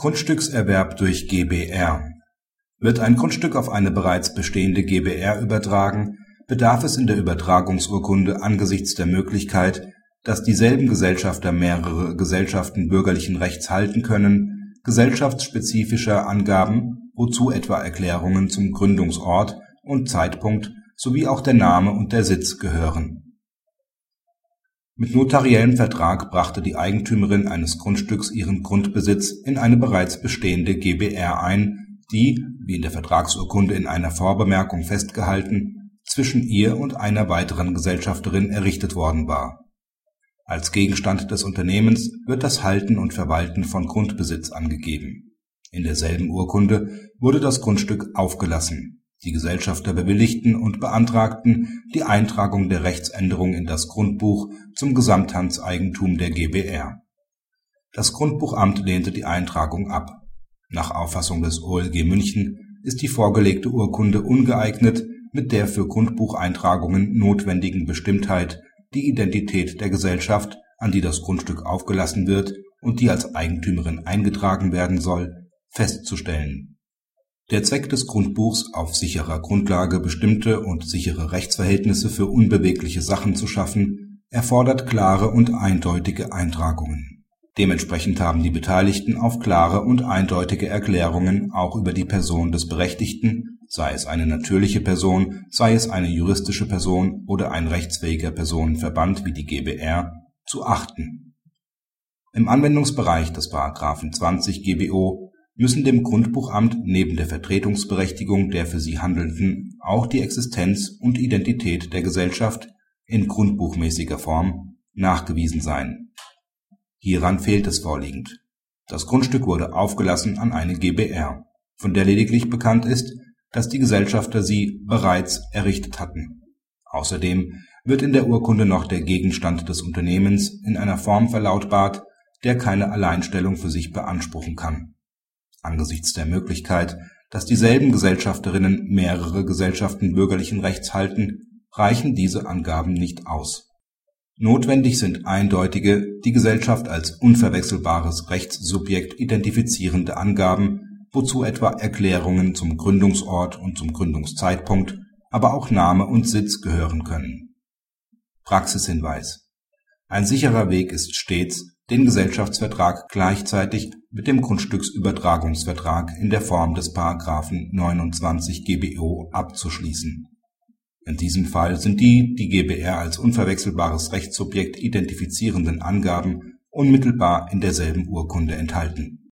Grundstückserwerb durch GbR Wird ein Grundstück auf eine bereits bestehende GbR übertragen, bedarf es in der Übertragungsurkunde angesichts der Möglichkeit, dass dieselben Gesellschafter mehrere Gesellschaften bürgerlichen Rechts halten können, gesellschaftsspezifischer Angaben, wozu etwa Erklärungen zum Gründungsort und Zeitpunkt sowie auch der Name und der Sitz gehören mit notariellem Vertrag brachte die Eigentümerin eines Grundstücks ihren Grundbesitz in eine bereits bestehende GbR ein, die, wie in der Vertragsurkunde in einer Vorbemerkung festgehalten, zwischen ihr und einer weiteren Gesellschafterin errichtet worden war. Als Gegenstand des Unternehmens wird das Halten und Verwalten von Grundbesitz angegeben. In derselben Urkunde wurde das Grundstück aufgelassen die Gesellschafter bewilligten und beantragten die Eintragung der Rechtsänderung in das Grundbuch zum Gesamthandseigentum der GbR. Das Grundbuchamt lehnte die Eintragung ab. Nach Auffassung des OLG München ist die vorgelegte Urkunde ungeeignet, mit der für Grundbucheintragungen notwendigen Bestimmtheit die Identität der Gesellschaft, an die das Grundstück aufgelassen wird und die als Eigentümerin eingetragen werden soll, festzustellen der Zweck des Grundbuchs, auf sicherer Grundlage bestimmte und sichere Rechtsverhältnisse für unbewegliche Sachen zu schaffen, erfordert klare und eindeutige Eintragungen. Dementsprechend haben die Beteiligten auf klare und eindeutige Erklärungen auch über die Person des Berechtigten, sei es eine natürliche Person, sei es eine juristische Person oder ein rechtsfähiger Personenverband wie die GbR, zu achten. Im Anwendungsbereich des § 20 GBO müssen dem Grundbuchamt neben der Vertretungsberechtigung der für sie Handelnden auch die Existenz und Identität der Gesellschaft in grundbuchmäßiger Form nachgewiesen sein. Hieran fehlt es vorliegend. Das Grundstück wurde aufgelassen an eine GbR, von der lediglich bekannt ist, dass die Gesellschafter sie bereits errichtet hatten. Außerdem wird in der Urkunde noch der Gegenstand des Unternehmens in einer Form verlautbart, der keine Alleinstellung für sich beanspruchen kann Angesichts der Möglichkeit, dass dieselben Gesellschafterinnen mehrere Gesellschaften bürgerlichen Rechts halten, reichen diese Angaben nicht aus. Notwendig sind eindeutige, die Gesellschaft als unverwechselbares Rechtssubjekt identifizierende Angaben, wozu etwa Erklärungen zum Gründungsort und zum Gründungszeitpunkt, aber auch Name und Sitz gehören können. Praxishinweis Ein sicherer Weg ist stets den Gesellschaftsvertrag gleichzeitig mit dem Grundstücksübertragungsvertrag in der Form des § 29 GBO abzuschließen. In diesem Fall sind die die GbR als unverwechselbares Rechtssubjekt identifizierenden Angaben unmittelbar in derselben Urkunde enthalten